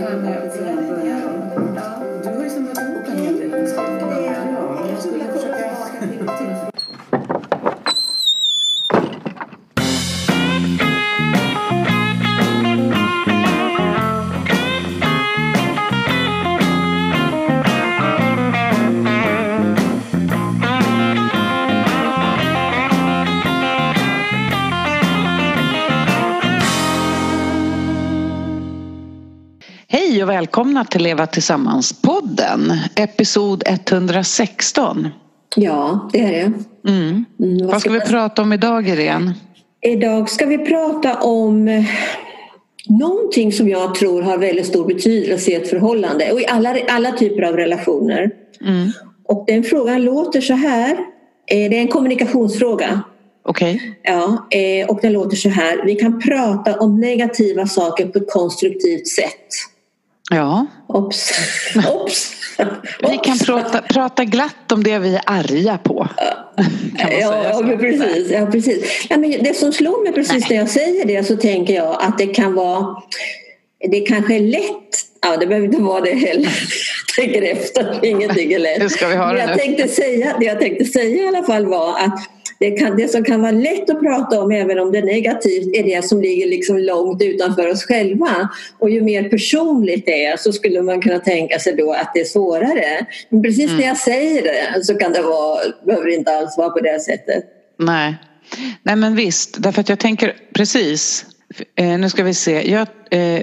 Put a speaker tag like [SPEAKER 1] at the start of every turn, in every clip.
[SPEAKER 1] Du har ju samlat ihop en hel del jag skulle försöka...
[SPEAKER 2] välkomna till Leva Tillsammans-podden, episod 116.
[SPEAKER 3] Ja, det är det.
[SPEAKER 2] Mm.
[SPEAKER 3] Mm,
[SPEAKER 2] Vad ska vi prata om idag Irene?
[SPEAKER 3] Idag ska vi prata om eh, någonting som jag tror har väldigt stor betydelse i ett förhållande och i alla, alla typer av relationer.
[SPEAKER 2] Mm.
[SPEAKER 3] Och den frågan låter så här. Eh, Det är en kommunikationsfråga.
[SPEAKER 2] Okej,
[SPEAKER 3] Ja, eh, och den låter så här. Vi kan prata om negativa saker på ett konstruktivt sätt.
[SPEAKER 2] Ja.
[SPEAKER 3] Ops! Ops!
[SPEAKER 2] Vi kan prata, prata glatt om det vi är arga på.
[SPEAKER 3] Ja, men precis. Ja, precis. Ja, men det som slår mig precis när jag säger det så tänker jag att det kan vara det kanske är lätt Ja, det behöver inte vara det heller. Jag tänker efter, ingenting är lätt.
[SPEAKER 2] Hur ska vi ha det
[SPEAKER 3] jag
[SPEAKER 2] nu?
[SPEAKER 3] tänkte säga, det jag tänkte säga i alla fall var att det, kan, det som kan vara lätt att prata om även om det är negativt är det som ligger liksom långt utanför oss själva. Och ju mer personligt det är så skulle man kunna tänka sig då att det är svårare. Men precis
[SPEAKER 2] Mm.
[SPEAKER 3] när jag säger det så kan det vara, behöver det inte alls vara på det sättet.
[SPEAKER 2] Nej. Nej men visst, därför att jag tänker precis. Eh, nu ska vi se. Jag, eh,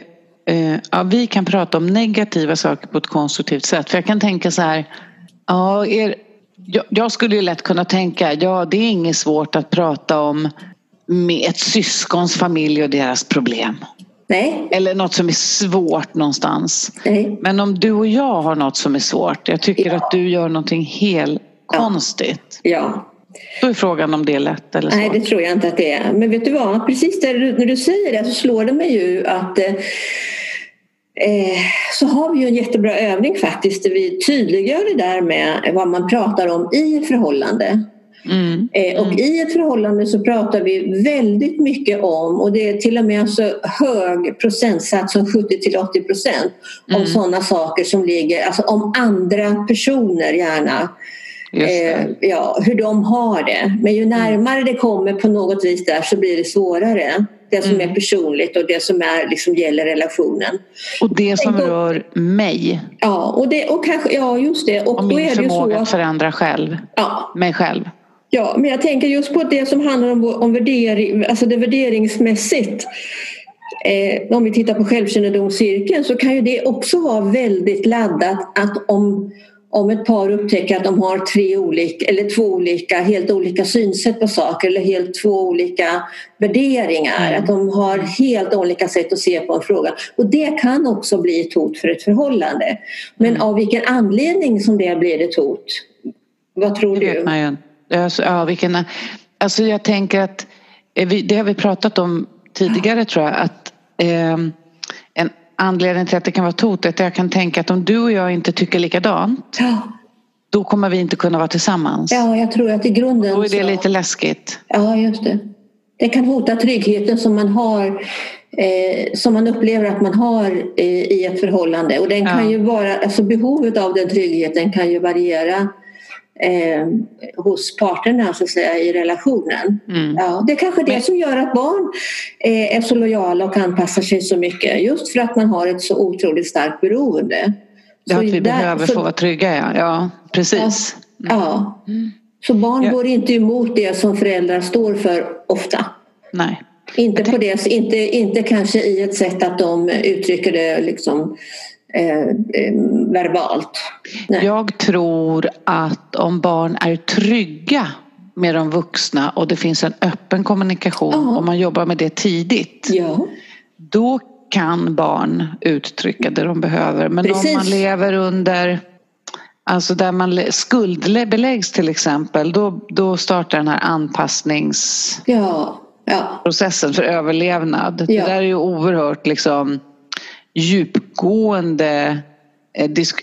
[SPEAKER 2] ja, vi kan prata om negativa saker på ett konstruktivt sätt. För jag kan tänka så här. Ja, er, jag, jag skulle ju lätt kunna tänka, ja det är inget svårt att prata om med ett syskons familj och deras problem.
[SPEAKER 3] Nej,
[SPEAKER 2] Eller något som är svårt någonstans.
[SPEAKER 3] nej.
[SPEAKER 2] Men om du och jag har något som är svårt, jag tycker
[SPEAKER 3] Ja.
[SPEAKER 2] att du gör någonting helt
[SPEAKER 3] Ja.
[SPEAKER 2] konstigt.
[SPEAKER 3] Ja,
[SPEAKER 2] Då är frågan om det är lätt eller svårt.
[SPEAKER 3] nej det tror jag inte att det är. Men vet du vad, precis där, när du säger det så slår det mig ju att eh, eh, så har vi ju en jättebra övning faktiskt där vi tydliggör det där med vad man pratar om i ett förhållande.
[SPEAKER 2] Mm.
[SPEAKER 3] Eh, och i ett förhållande så pratar vi väldigt mycket om, och det är till och med så hög procentsats som 70 till 80 procent, om
[SPEAKER 2] Mm.
[SPEAKER 3] sådana saker som ligger, alltså om andra personer gärna. Eh, ja, hur de har det. Men ju närmare det kommer på något vis där så blir det svårare. Det som
[SPEAKER 2] Mm.
[SPEAKER 3] är personligt och det som är, liksom, gäller relationen.
[SPEAKER 2] Och det som
[SPEAKER 3] Tänk
[SPEAKER 2] rör mig
[SPEAKER 3] Ja, och, det, och kanske, ja just det. Och
[SPEAKER 2] och
[SPEAKER 3] då
[SPEAKER 2] min
[SPEAKER 3] är så
[SPEAKER 2] förmåga att
[SPEAKER 3] att,
[SPEAKER 2] förändra själv,
[SPEAKER 3] ja,
[SPEAKER 2] mig själv.
[SPEAKER 3] Ja, men jag tänker just på det som handlar om, om värdering, alltså det värderingsmässigt. Eh, om vi tittar på självkännedomscirkeln så kan ju det också vara väldigt laddat att om, om ett par upptäcker att de har tre olika, eller två olika, helt olika synsätt på saker eller helt två olika värderingar.
[SPEAKER 2] Mm.
[SPEAKER 3] Att de har helt olika sätt att se på en fråga. Och det kan också bli ett hot för ett förhållande. Men
[SPEAKER 2] Mm.
[SPEAKER 3] av vilken anledning som det blir ett hot? Vad tror
[SPEAKER 2] Det
[SPEAKER 3] du?
[SPEAKER 2] man ju. Alltså, ja, vilken, alltså jag tänker att eh, det har vi pratat om tidigare tror jag att eh, en anledning till att det kan vara hot är att jag kan tänka att om du och jag inte tycker likadant
[SPEAKER 3] Ja.
[SPEAKER 2] då kommer vi inte kunna vara tillsammans.
[SPEAKER 3] Ja, jag tror att i grunden
[SPEAKER 2] Då är det
[SPEAKER 3] så...
[SPEAKER 2] lite läskigt.
[SPEAKER 3] Ja, just det. Det kan hota tryggheten som man har eh, som man upplever att man har eh, i ett förhållande. Och den kan
[SPEAKER 2] Ja.
[SPEAKER 3] ju vara, alltså behovet av den tryggheten kan ju variera eh, hos parterna så att säga, i relationen.
[SPEAKER 2] Mm.
[SPEAKER 3] Ja, det är kanske det
[SPEAKER 2] Men-
[SPEAKER 3] som gör att barn eh, är så lojala och anpassar sig så mycket. Just för att man har ett så otroligt starkt beroende.
[SPEAKER 2] Ja,
[SPEAKER 3] Så
[SPEAKER 2] att vi
[SPEAKER 3] där-
[SPEAKER 2] behöver
[SPEAKER 3] så-
[SPEAKER 2] få vara trygga ja. ja precis.
[SPEAKER 3] Ja. Så barn
[SPEAKER 2] Ja.
[SPEAKER 3] går inte emot det som föräldrar står för ofta.
[SPEAKER 2] Nej.
[SPEAKER 3] Inte, på det, inte, inte kanske i ett sätt att de uttrycker det liksom, eh, eh, verbalt. Nej.
[SPEAKER 2] Jag tror att om barn är trygga med de vuxna och det finns en öppen kommunikation och man jobbar med det tidigt.
[SPEAKER 3] Ja.
[SPEAKER 2] Då kan barn uttrycka det de behöver. Men
[SPEAKER 3] Precis.
[SPEAKER 2] om man lever under Alltså där man skuldbeläggs till exempel då, då startar den här anpassningsprocessen
[SPEAKER 3] Ja. Ja.
[SPEAKER 2] för överlevnad. Det där är ju oerhört liksom djupgående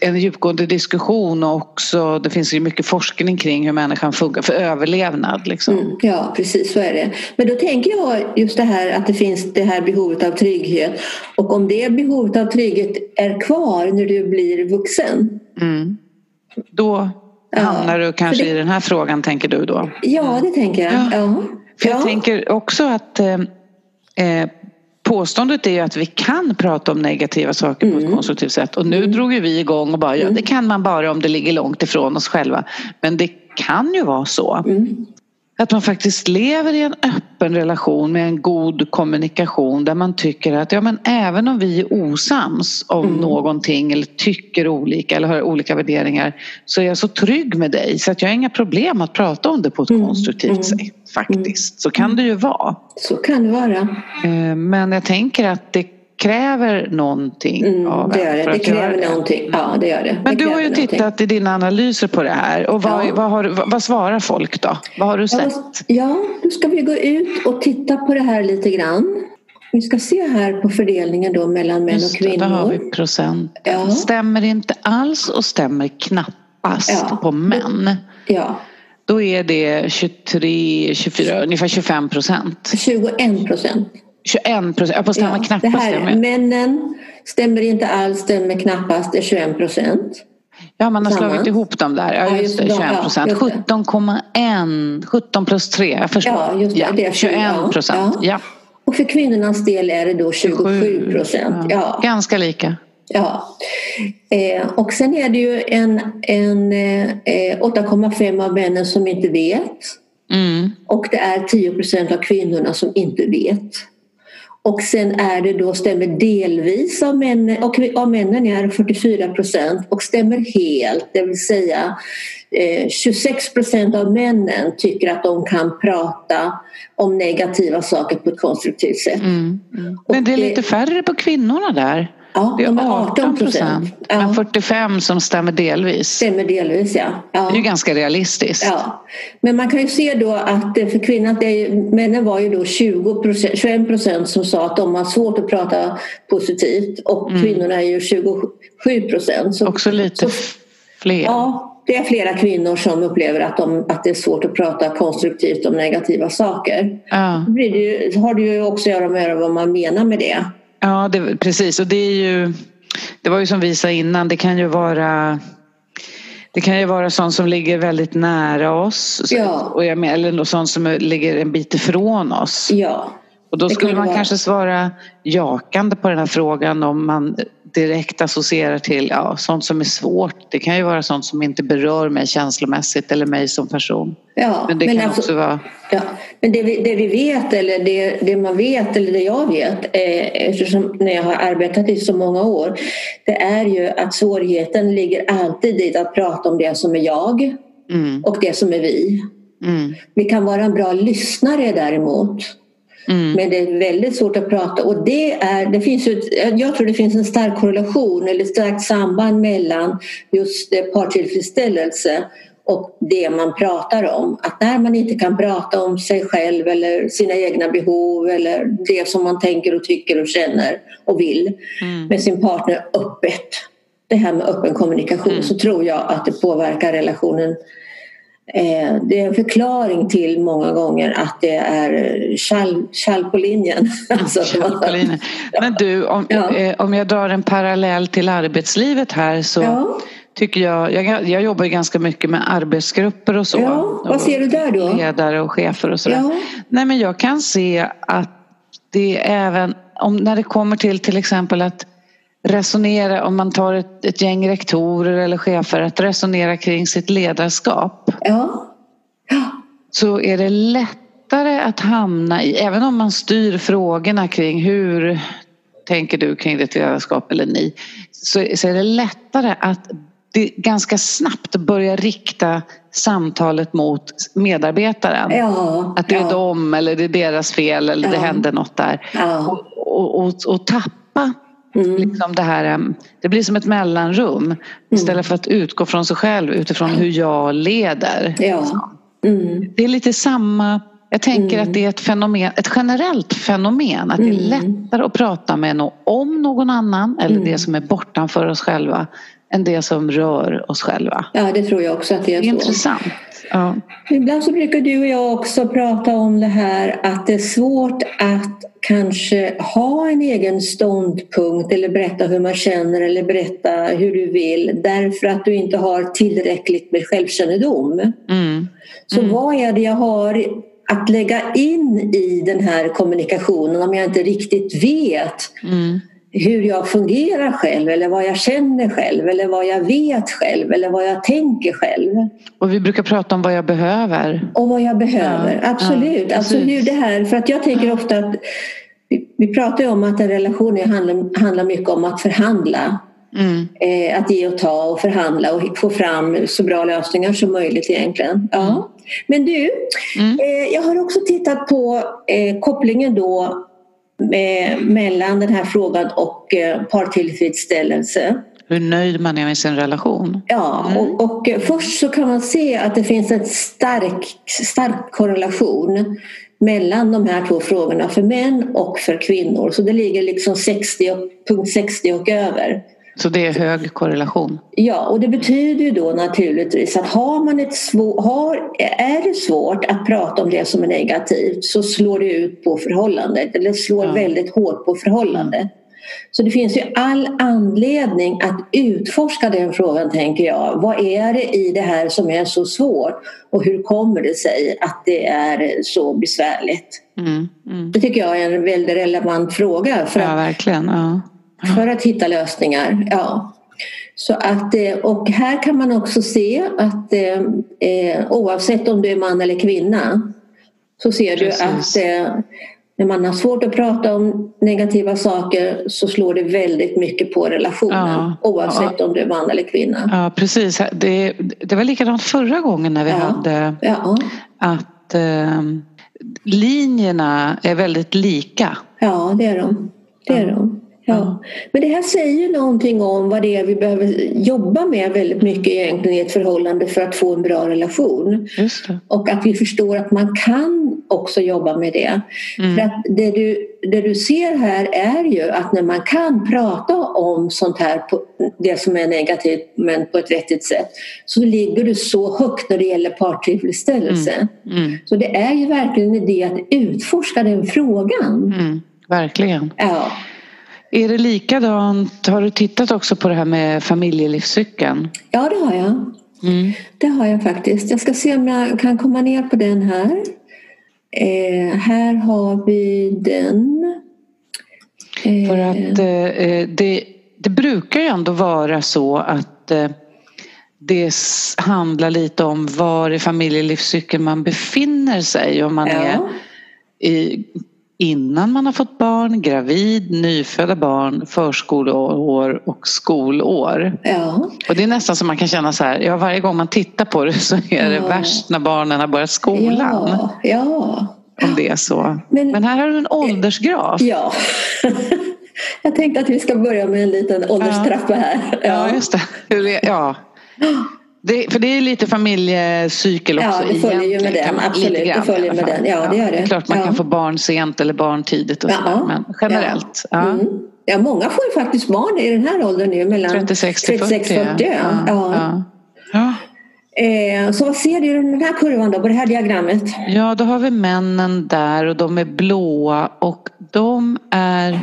[SPEAKER 2] en djupgående diskussion och också, det finns ju mycket forskning kring hur människan funkar för överlevnad. Liksom. Mm,
[SPEAKER 3] ja, precis så är det. Men då tänker jag just det här att det finns det här behovet av trygghet och om det behovet av trygghet är kvar när du blir vuxen.
[SPEAKER 2] Mm. Då hamnar ja, du kanske det... i den här frågan, tänker du då?
[SPEAKER 3] Ja, det tänker jag. Ja. ja.
[SPEAKER 2] För jag tänker också att eh, eh påståendet är ju att vi kan prata om negativa saker på ett mm. konstruktivt sätt och nu mm. drog vi igång och bara ja, det kan man bara om det ligger långt ifrån oss själva. Men det kan ju vara så. Mm. Att man faktiskt lever i en öppen relation med en god kommunikation där man tycker att ja, men även om vi är osams om mm. någonting eller tycker olika eller har olika värderingar så är jag så trygg med dig så att jag har inga problem att prata om det på ett mm. konstruktivt mm. sätt. Faktiskt, så kan det ju vara.
[SPEAKER 3] Så kan det vara.
[SPEAKER 2] Eh, men jag tänker att det kräver någonting
[SPEAKER 3] mm, av det gör det. det kräver det. någonting. Ja, det gör det.
[SPEAKER 2] Men
[SPEAKER 3] det
[SPEAKER 2] du har ju tittat någonting. i dina analyser på det här och vad, ja. vad, har, vad, vad, svarar folk då? Vad har du sett?
[SPEAKER 3] Ja, då ska vi gå ut och titta på det här lite grann. Vi ska se här på fördelningen då mellan män och kvinnor. Där
[SPEAKER 2] har vi procent. Ja. Stämmer inte alls och stämmer knappast ja. på män.
[SPEAKER 3] Ja.
[SPEAKER 2] Då är det 23, 24, ungefär 25 procent.
[SPEAKER 3] 21 procent.
[SPEAKER 2] 21 procent, på stämmer ja, knappast. Det här,
[SPEAKER 3] männen stämmer inte alls, stämmer knappast, det är 21 procent.
[SPEAKER 2] Ja, man har slagit ihop dem där. Ja, just det, 21 procent. Ja, 17,1, 17 plus 3, jag förstår.
[SPEAKER 3] Ja, just det, ja, det är
[SPEAKER 2] 21 procent. Ja.
[SPEAKER 3] Och för kvinnornas del är det då 27 procent. Ja.
[SPEAKER 2] Ganska lika.
[SPEAKER 3] Ja. Eh, och sen är det ju en, en eh, 8,5 av männen som inte vet. Mm. Och det är 10 procent av kvinnorna som inte vet. Och sen är det då stämmer delvis av männen, och av männen är 44 procent och stämmer helt, det vill säga eh, 26 procent av männen tycker att de kan prata om negativa saker på ett konstruktivt sätt. Mm.
[SPEAKER 2] Mm. Men det är lite färre på kvinnorna där.
[SPEAKER 3] Ja, det är 18 procent.
[SPEAKER 2] Ja. Men 45 som stämmer delvis.
[SPEAKER 3] Stämmer delvis, ja. ja.
[SPEAKER 2] Det är ju ganska realistiskt.
[SPEAKER 3] Ja. Men man kan ju se då att för kvinnan, det är, männen var ju då 20 21 procent som sa att de har svårt att prata positivt och mm. kvinnorna är ju 27 procent.
[SPEAKER 2] Också lite så, fler.
[SPEAKER 3] Ja, det är flera kvinnor som upplever att, de, att det är svårt att prata konstruktivt om negativa saker. Ja. Det, ju, har det ju också att göra med vad man menar med det.
[SPEAKER 2] Ja, det, precis. Och det är ju... Det var ju som vi sa innan, det kan ju vara det kan ju vara sånt som ligger väldigt nära oss ja. och jag med, eller sånt som ligger en bit ifrån oss.
[SPEAKER 3] Ja.
[SPEAKER 2] Och då skulle man vara... kanske svara jakande på den här frågan om man direkt associerar till ja, sånt som är svårt. Det kan ju vara sånt som inte berör mig känslomässigt eller mig som person.
[SPEAKER 3] Ja,
[SPEAKER 2] men det men kan alltså, också vara...
[SPEAKER 3] Ja, men det vi, det vi vet eller det, det, man vet eller det jag vet eh, eftersom när jag har arbetat i så många år det är ju att svårigheten ligger alltid i att prata om det som är jag mm. och det som är vi. Mm. Vi kan vara en bra lyssnare däremot. Mm. Men det är väldigt svårt att prata och det är, det finns ju, jag tror det finns en stark korrelation eller starkt samband mellan just partillfredsställelse och det man pratar om. Att när man inte kan prata om sig själv eller sina egna behov eller det som man tänker och tycker och känner och vill mm. med sin partner öppet, det här med öppen kommunikation, mm. så tror jag att det påverkar relationen Eh, det är en förklaring till många gånger att det är kall, på linjen.
[SPEAKER 2] Alltså, på linjen. Men du, om, ja. Eh, om jag drar en parallell till arbetslivet här så ja. tycker jag, jag, jag jobbar ganska mycket med arbetsgrupper och så.
[SPEAKER 3] Ja, vad ser du där då?
[SPEAKER 2] Ledare och chefer och sådär. Nej men jag kan se att det även om när det kommer till till exempel att resonera, om man tar ett, ett gäng rektorer eller chefer, att resonera kring sitt ledarskap.
[SPEAKER 3] Ja. ja.
[SPEAKER 2] Så är det lättare att hamna i, även om man styr frågorna kring hur tänker du kring ditt ledarskap eller ni, så, så är det lättare att det ganska snabbt börja rikta samtalet mot medarbetaren.
[SPEAKER 3] Ja,
[SPEAKER 2] att det är ja. dem eller det är deras fel eller ja. det hände något där. Och, och, och, och tappa Mm. Liksom det, här, det blir som ett mellanrum mm. istället för att utgå från sig själv utifrån hur jag leder.
[SPEAKER 3] Ja. Mm.
[SPEAKER 2] Det är lite samma jag tänker att mm. det är ett, fenomen, ett generellt fenomen att det är mm. lättare att prata med no om någon annan eller det mm. som är bortanför oss själva än det som rör oss själva.
[SPEAKER 3] Ja, det tror jag också att det är,
[SPEAKER 2] Det är
[SPEAKER 3] så.
[SPEAKER 2] intressant. Ja.
[SPEAKER 3] Ibland så brukar du och jag också prata om det här att det är svårt att kanske ha en egen ståndpunkt eller berätta hur man känner eller berätta hur du vill därför att du inte har tillräckligt med självkännedom.
[SPEAKER 2] Mm.
[SPEAKER 3] Så vad är det jag har att lägga in i den här kommunikationen om jag inte riktigt vet
[SPEAKER 2] Mm.
[SPEAKER 3] Hur jag fungerar själv eller vad jag känner själv eller vad jag vet själv eller vad jag tänker själv.
[SPEAKER 2] Och vi brukar prata om vad jag behöver.
[SPEAKER 3] Och vad jag behöver,
[SPEAKER 2] Ja,
[SPEAKER 3] absolut.
[SPEAKER 2] ja,
[SPEAKER 3] alltså hur det här, för att jag tänker ofta att vi, vi pratar ju om att en relation handlar, handlar mycket om att förhandla.
[SPEAKER 2] Mm.
[SPEAKER 3] Eh, att ge och ta och förhandla och få fram så bra lösningar som möjligt egentligen. Ja. Men du,
[SPEAKER 2] Mm.
[SPEAKER 3] eh, jag har också tittat på eh, kopplingen då mellan den här frågan och eh, partillfredsställelse.
[SPEAKER 2] Hur nöjd man är med sin relation.
[SPEAKER 3] Ja, och, och eh, först så kan man se att det finns en stark, stark korrelation mellan de här två frågorna för män och för kvinnor. Så det ligger liksom 60 och, punkt 60 och över.
[SPEAKER 2] Så det är hög korrelation.
[SPEAKER 3] Ja, och det betyder ju då naturligtvis att har man ett svår, har, är det svårt att prata om det som är negativt så slår det ut på förhållandet eller slår
[SPEAKER 2] Ja.
[SPEAKER 3] väldigt hårt på förhållandet. Så det finns ju all anledning att utforska den frågan tänker jag. Vad är det i det här som är så svårt och hur kommer det sig att det är så besvärligt?
[SPEAKER 2] Mm. Mm.
[SPEAKER 3] Det tycker jag är en väldigt relevant fråga för
[SPEAKER 2] Ja, verkligen. Ja.
[SPEAKER 3] För att hitta lösningar. Ja. Så att, eh, och här kan man också se att eh, eh, oavsett om du är man eller kvinna så ser du
[SPEAKER 2] Precis.
[SPEAKER 3] att eh, när man har svårt att prata om negativa saker så slår det väldigt mycket på relationen
[SPEAKER 2] Ja.
[SPEAKER 3] oavsett om du är man eller kvinna.
[SPEAKER 2] ja, precis. Det, det var likadant förra gången när vi
[SPEAKER 3] Ja.
[SPEAKER 2] hade
[SPEAKER 3] Ja,
[SPEAKER 2] att eh, linjerna är väldigt lika.
[SPEAKER 3] ja det är de. Det är de. Ja. Men det här säger någonting om vad det är vi behöver jobba med väldigt mycket egentligen i ett förhållande för att få en bra relation. Och att vi förstår att man kan också jobba med det.
[SPEAKER 2] Mm.
[SPEAKER 3] För att det du, det du ser här är ju att när man kan prata om sånt här, på, det som är negativt men på ett vettigt sätt, så ligger du så högt när det gäller partillfredsställelse.
[SPEAKER 2] Mm.
[SPEAKER 3] Så det är ju verkligen en idé att utforska den frågan.
[SPEAKER 2] Mm. Verkligen.
[SPEAKER 3] Ja.
[SPEAKER 2] Är det likadant? Har du tittat också på det här med familjelivscykeln?
[SPEAKER 3] ja, det har jag.
[SPEAKER 2] Mm.
[SPEAKER 3] Det har jag faktiskt. Jag ska se om jag kan komma ner på den här. Eh, här har vi den. Eh,
[SPEAKER 2] För att eh, det, det brukar ju ändå vara så att eh, det handlar lite om var i familjelivscykeln man befinner sig. Om man är
[SPEAKER 3] ja.
[SPEAKER 2] i, innan man har fått barn, gravid, nyfödda barn, förskoleår och skolår.
[SPEAKER 3] Ja,
[SPEAKER 2] Och det är nästan som man kan känna så här, ja varje gång man tittar på det så är det
[SPEAKER 3] Ja.
[SPEAKER 2] värst när barnen har börjat skolan.
[SPEAKER 3] ja, ja.
[SPEAKER 2] Om det är så.
[SPEAKER 3] Men-
[SPEAKER 2] Men, här har du en åldersgraf.
[SPEAKER 3] ja. Jag tänkte att vi ska börja med en liten ålderstrappa här.
[SPEAKER 2] Ja, just det. Ja. Det, för det är lite familjecykel också.
[SPEAKER 3] Ja, det följer ju med den. Absolut,
[SPEAKER 2] grann
[SPEAKER 3] det följer med den. Ja, det gör det.
[SPEAKER 2] Det är klart man
[SPEAKER 3] Ja.
[SPEAKER 2] kan få barn sent eller barn tidigt och
[SPEAKER 3] Ja,
[SPEAKER 2] sådär. Men generellt. Ja.
[SPEAKER 3] Mm. Ja, många får ju faktiskt barn i den här åldern nu, mellan
[SPEAKER 2] 36 till 40.
[SPEAKER 3] 40. Ja. Ja.
[SPEAKER 2] Ja. Ja.
[SPEAKER 3] Eh, så vad ser du i den här kurvan då, på det här diagrammet?
[SPEAKER 2] ja, då har vi männen där och de är blåa och de är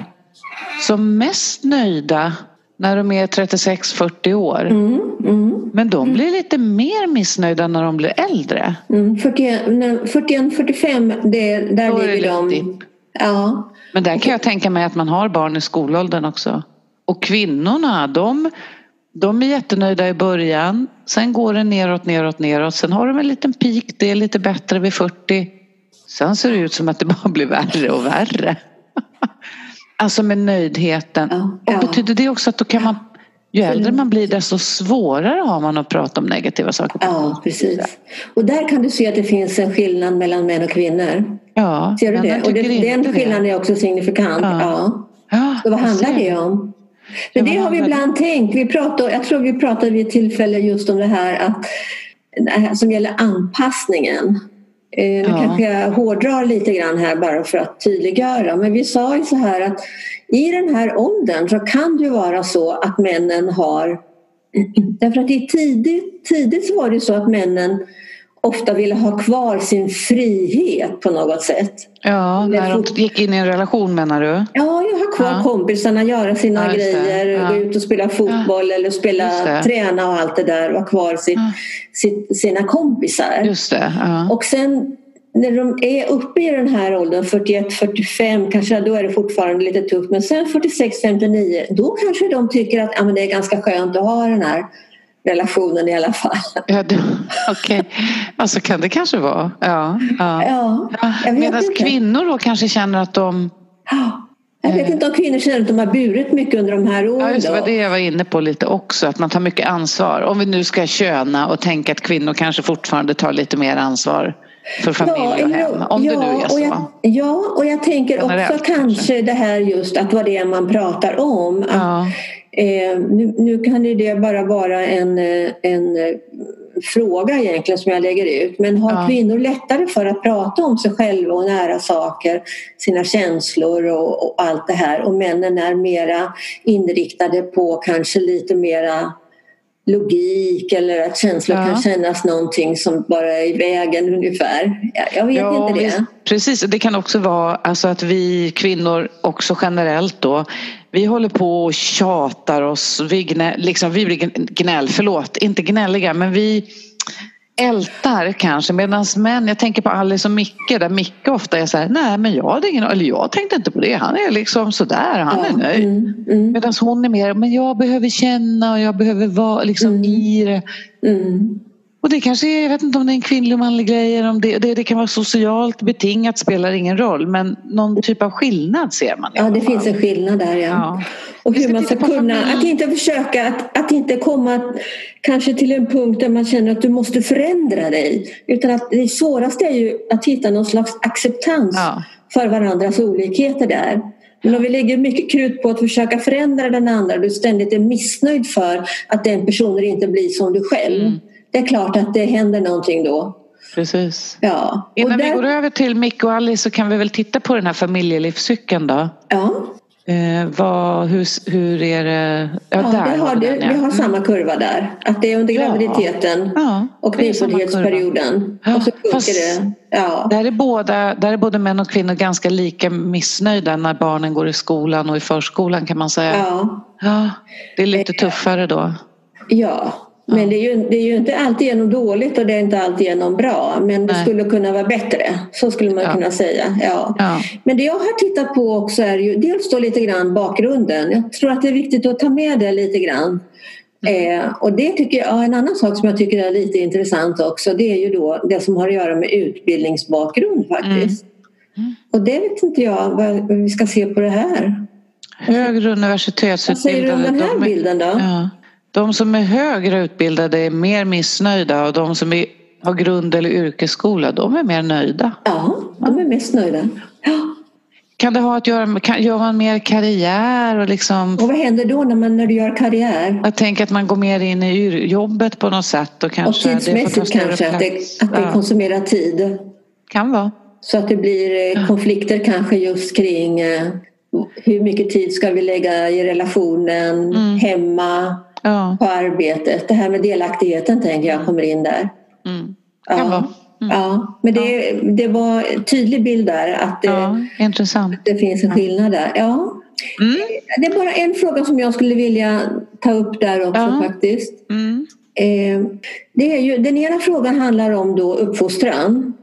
[SPEAKER 2] som mest nöjda när de är 36-40 år.
[SPEAKER 3] Mm, mm,
[SPEAKER 2] Men de blir lite mer missnöjda när de blir äldre.
[SPEAKER 3] mm. 41-45, det, där
[SPEAKER 2] Då
[SPEAKER 3] ligger de. Ja,
[SPEAKER 2] Men där kan jag tänka mig att man har barn i skolåldern också. Och kvinnorna, de, de är jättenöjda i början. Sen går det neråt, neråt, neråt. Sen har de en liten peak, det är lite bättre vid 40. Sen ser det ut som att det bara blir värre och värre. Alltså med nöjdheten.
[SPEAKER 3] Ja,
[SPEAKER 2] Och
[SPEAKER 3] ja.
[SPEAKER 2] betyder det också att då kan man, ju äldre man blir desto svårare har man att prata om negativa saker.
[SPEAKER 3] ja, precis. Och där kan du se att det finns en skillnad mellan män och kvinnor.
[SPEAKER 2] Ja,
[SPEAKER 3] Ser du det? Och det, den skillnaden är också signifikant.
[SPEAKER 2] Ja.
[SPEAKER 3] Ja. Så vad handlar det om? Men det har vi ibland tänkt. Vi pratade, jag tror vi pratade vid ett tillfälle just om det här, att, som gäller anpassningen. Eh, nu
[SPEAKER 2] Ja.
[SPEAKER 3] kanske jag hårdrar lite grann här bara för att tydliggöra. Men vi sa ju så här att i den här åldern så kan det ju vara så att männen har Därför att i tidigt, tidigt så var det så att männen ofta ville ha kvar sin frihet på något sätt.
[SPEAKER 2] Ja, när de gick in i en relation menar du?
[SPEAKER 3] Ja, jag har kvar ja. kompisarna, göra sina ja, grejer, ja. gå ut och spela fotboll eller spela, träna och allt det där. Vara kvar sitt, sitt, sina kompisar.
[SPEAKER 2] Just det.
[SPEAKER 3] Och sen när de är uppe i den här åldern, 41-45, kanske då är det fortfarande lite tufft. Men sen 46-59, då kanske de tycker att ja, men det är ganska skönt att ha den här relationen i alla fall.
[SPEAKER 2] Ja, Okej, okay. alltså kan det kanske vara. Ja, ja.
[SPEAKER 3] ja
[SPEAKER 2] Medan kvinnor då kanske känner att de
[SPEAKER 3] jag vet inte om kvinnor känner att de har burit mycket under de här åren.
[SPEAKER 2] Ja, just det var det jag var inne på lite också. Att man tar mycket ansvar. Om vi nu ska köna och tänka att kvinnor kanske fortfarande tar lite mer ansvar för familj och hem. Om ja, det nu är så.
[SPEAKER 3] Och jag, ja, och jag tänker också kanske, kanske det här just att vad det är man pratar om. Att, ja. eh, nu, nu, kan det bara vara en, en fråga egentligen som jag lägger ut. Men har ja. kvinnor lättare för att prata om sig själva och nära saker, sina känslor och, och allt det här och männen är mera inriktade på kanske lite mera logik eller att känslor ja. kan kännas någonting som bara är i vägen ungefär. Jag vet ja, inte det.
[SPEAKER 2] Precis, det kan också vara alltså att vi kvinnor också generellt då vi håller på och tjatar oss, vi, gnäll, liksom, vi blir gnäll, förlåt, inte gnälliga men vi ältar kanske medan män, jag tänker på Alice och Micke där Micke ofta är så här, nej men jag hade ingen, eller jag tänkte inte på det, han är liksom sådär, han ja, är nöjd. Mm, mm. Medan hon är mer, men jag behöver känna och jag behöver vara liksom mm. i det.
[SPEAKER 3] Mm.
[SPEAKER 2] Och det kanske är, jag vet inte om det är en kvinnlig och manlig grej eller om det, det, det, kan vara socialt betingat, spelar ingen roll. Men någon typ av skillnad ser man.
[SPEAKER 3] Ja, det finns en skillnad där ja. ja. Och hur man ska kunna, att inte försöka, att, att inte komma kanske till en punkt där man känner att du måste förändra dig. Utan att det svåraste är ju att hitta någon slags acceptans ja. för varandras olikheter där. Men om vi lägger mycket krut på att försöka förändra den andra, du ständigt är missnöjd för att den personen inte blir som du själv. Mm det är klart att det händer någonting då.
[SPEAKER 2] Precis.
[SPEAKER 3] Ja.
[SPEAKER 2] Innan där... vi går över till Micke och Alice så kan vi väl titta på den här familjelivscykeln då.
[SPEAKER 3] Ja.
[SPEAKER 2] Eh, vad, hur, hur är det?
[SPEAKER 3] Ja, ja där har du, den, ja. vi har samma mm. kurva där. Att det är under graviditeten ja. och nyföddhetsperioden. Ja, och så Fast det. Ja.
[SPEAKER 2] Där, är båda, där är både män och kvinnor ganska lika missnöjda när barnen går i skolan och i förskolan kan man säga.
[SPEAKER 3] Ja.
[SPEAKER 2] Ja, det är lite tuffare då.
[SPEAKER 3] Ja, men det är, ju, det är ju inte alltid genom dåligt och det är inte alltid genom bra. Men det Nej. skulle kunna vara bättre. Så skulle man ja. kunna säga. Ja.
[SPEAKER 2] ja.
[SPEAKER 3] Men det jag har tittat på också är ju dels då lite grann bakgrunden. Jag tror att det är viktigt att ta med det lite grann. Mm. Eh, och det tycker jag, en annan sak som jag tycker är lite intressant också det är ju då det som har att göra med utbildningsbakgrund faktiskt. Mm. Mm. Och det vet inte jag vad vi ska se på det här.
[SPEAKER 2] Högre universitetsutbildade.
[SPEAKER 3] Vad säger du om den här bilden då?
[SPEAKER 2] Ja. De som är högre utbildade är mer missnöjda och de som är, har grund eller yrkesskola de är mer nöjda.
[SPEAKER 3] Ja, de är mest nöjda. Ja.
[SPEAKER 2] Kan det ha att göra med, kan, gör man mer karriär? Och, liksom,
[SPEAKER 3] och vad händer då när, man, när du gör karriär?
[SPEAKER 2] Jag tänker att man går mer in i jobbet på något sätt. Och, kanske
[SPEAKER 3] och tidsmässigt kanske, att det, att det ja. konsumerar tid.
[SPEAKER 2] Kan vara.
[SPEAKER 3] Så att det blir eh, konflikter kanske just kring eh, hur mycket tid ska vi lägga i relationen, mm. hemma,
[SPEAKER 2] ja.
[SPEAKER 3] på arbetet. Det här med delaktigheten tänker jag kommer in där.
[SPEAKER 2] Mm.
[SPEAKER 3] Ja. Mm. ja, men det, det var en tydlig bild där att det,
[SPEAKER 2] ja, intressant.
[SPEAKER 3] det finns en skillnad där. Ja.
[SPEAKER 2] Mm.
[SPEAKER 3] Det är bara en fråga som jag skulle vilja ta upp där också
[SPEAKER 2] ja.
[SPEAKER 3] faktiskt.
[SPEAKER 2] Mm.
[SPEAKER 3] Eh, det är ju, den ena frågan handlar om då uppfostran.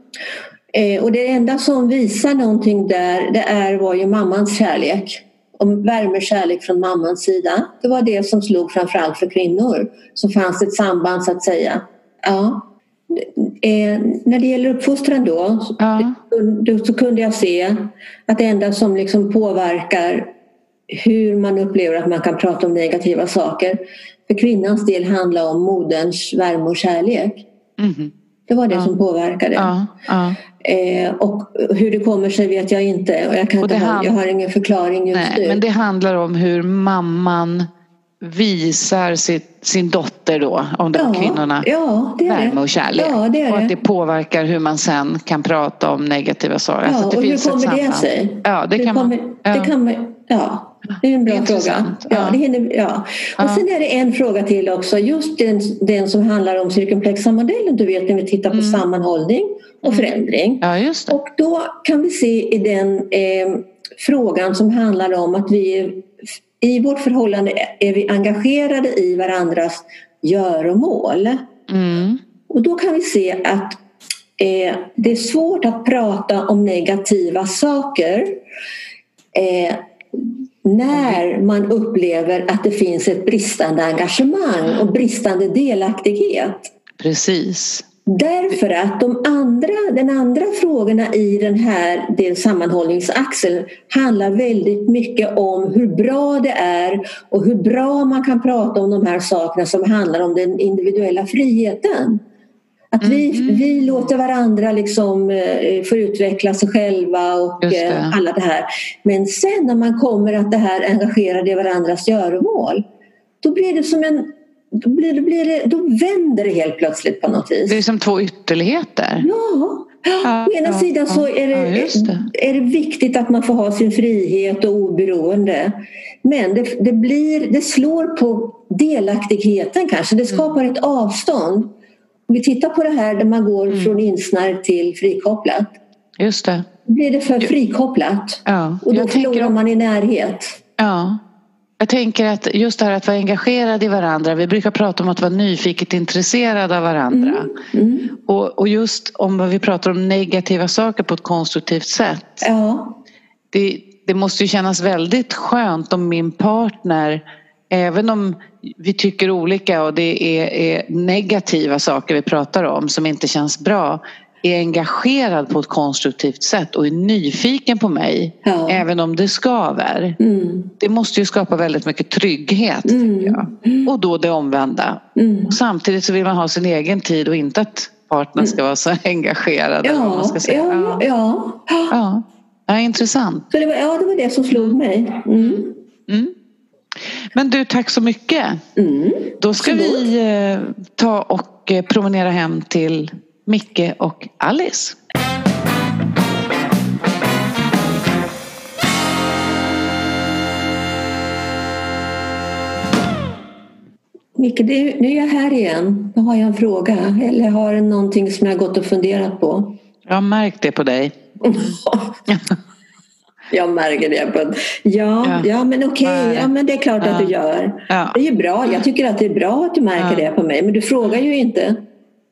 [SPEAKER 3] Eh, och det enda som visar någonting där det är, var ju mammans kärlek och värme kärlek från mammans sida. Det var det som slog framförallt för kvinnor. Så fanns det ett samband så att säga. Ja. Eh, när det gäller uppfostran då,
[SPEAKER 2] ja.
[SPEAKER 3] då så kunde jag se att det enda som liksom påverkar hur man upplever att man kan prata om negativa saker för kvinnans del handlar om moderns värme och kärlek.
[SPEAKER 2] Mm.
[SPEAKER 3] Det var det ja. som påverkade.
[SPEAKER 2] Ja.
[SPEAKER 3] Eh, och hur det kommer sig vet jag inte. Och jag, kan och inte ha, jag har ingen förklaring just
[SPEAKER 2] nej,
[SPEAKER 3] nu.
[SPEAKER 2] Men det handlar om hur mamman visar sitt, sin dotter då, om de ja, kvinnorna,
[SPEAKER 3] ja, det är
[SPEAKER 2] värme och kärlek.
[SPEAKER 3] Ja, det är
[SPEAKER 2] och att det påverkar hur man sen kan prata om negativa saker.
[SPEAKER 3] Ja, alltså, det och hur kommer det sig?
[SPEAKER 2] Ja, det, kan
[SPEAKER 3] kommer,
[SPEAKER 2] man,
[SPEAKER 3] ja. det, kan Ja, det är en bra fråga. Ja, det hinner, ja. Och
[SPEAKER 2] Ja.
[SPEAKER 3] sen är det en fråga till också, just den, den som handlar om cirkumplexa modellen, du vet när vi tittar på
[SPEAKER 2] Mm.
[SPEAKER 3] sammanhållning och förändring.
[SPEAKER 2] Ja, just det.
[SPEAKER 3] Och då kan vi se i den eh, frågan som handlar om att vi i vårt förhållande är vi engagerade i varandras göromål.
[SPEAKER 2] Mm.
[SPEAKER 3] Och då kan vi se att eh, det är svårt att prata om negativa saker eh, när man upplever att det finns ett bristande engagemang och bristande delaktighet.
[SPEAKER 2] Precis.
[SPEAKER 3] Därför att de andra, den andra frågorna i den här del sammanhållningsaxeln handlar väldigt mycket om hur bra det är och hur bra man kan prata om de här sakerna som handlar om den individuella friheten. Att vi, vi låter varandra liksom, eh, få utveckla sig själva och
[SPEAKER 2] det.
[SPEAKER 3] eh, alla det här. Men sen när man kommer att det här engagerade i varandras göromål då blir det som en då, blir det, blir det, då vänder det helt plötsligt på något vis.
[SPEAKER 2] Det är som två ytterligheter.
[SPEAKER 3] Ja,
[SPEAKER 2] Ja,
[SPEAKER 3] å ena
[SPEAKER 2] ja,
[SPEAKER 3] sidan så är
[SPEAKER 2] ja,
[SPEAKER 3] det,
[SPEAKER 2] just det.
[SPEAKER 3] är det viktigt att man får ha sin frihet och oberoende. Men det, det, blir, det slår på delaktigheten kanske. Det skapar ett avstånd. Om vi tittar på det här där man går
[SPEAKER 2] Mm.
[SPEAKER 3] från insnärd till frikopplat.
[SPEAKER 2] Just det.
[SPEAKER 3] Då blir det för frikopplat.
[SPEAKER 2] Ja.
[SPEAKER 3] Och då
[SPEAKER 2] Jag tänker
[SPEAKER 3] förlorar man i närhet.
[SPEAKER 2] Ja. Jag tänker att just det här att vara engagerad i varandra. Vi brukar prata om att vara nyfiket intresserad av varandra.
[SPEAKER 3] Mm.
[SPEAKER 2] Och, och just om vi pratar om negativa saker på ett konstruktivt sätt.
[SPEAKER 3] Ja,
[SPEAKER 2] Det, det måste ju kännas väldigt skönt om min partner, även om vi tycker olika och det är, är negativa saker vi pratar om som inte känns bra, är engagerad på ett konstruktivt sätt och är nyfiken på mig,
[SPEAKER 3] Ja.
[SPEAKER 2] även om det skaver.
[SPEAKER 3] mm.
[SPEAKER 2] Det måste ju skapa väldigt mycket trygghet.
[SPEAKER 3] Mm.
[SPEAKER 2] Och då det omvända.
[SPEAKER 3] Mm.
[SPEAKER 2] Samtidigt så vill man ha sin egen tid och inte att partnern ska vara så engagerad. vad man
[SPEAKER 3] ja,
[SPEAKER 2] ska säga.
[SPEAKER 3] ja, ja. ja.
[SPEAKER 2] Ja. Ja, intressant.
[SPEAKER 3] Så det var, ja, det var det som slog mig.
[SPEAKER 2] Men du, tack så mycket.
[SPEAKER 3] Mm.
[SPEAKER 2] Då ska vi eh, ta och eh, promenera hem till Micke och Alice.
[SPEAKER 3] Micke, nu är jag här igen. Då har jag en fråga. Eller har någonting som jag har gått och funderat på?
[SPEAKER 2] Jag har märkt det på dig.
[SPEAKER 3] jag märker det. På, ja,
[SPEAKER 2] Ja.
[SPEAKER 3] ja. men okej.
[SPEAKER 2] Nej.
[SPEAKER 3] Ja, men det är klart att
[SPEAKER 2] Ja.
[SPEAKER 3] du gör.
[SPEAKER 2] Ja.
[SPEAKER 3] Det är ju bra. Jag tycker att det är bra att du märker det på mig. Men du frågar ju inte.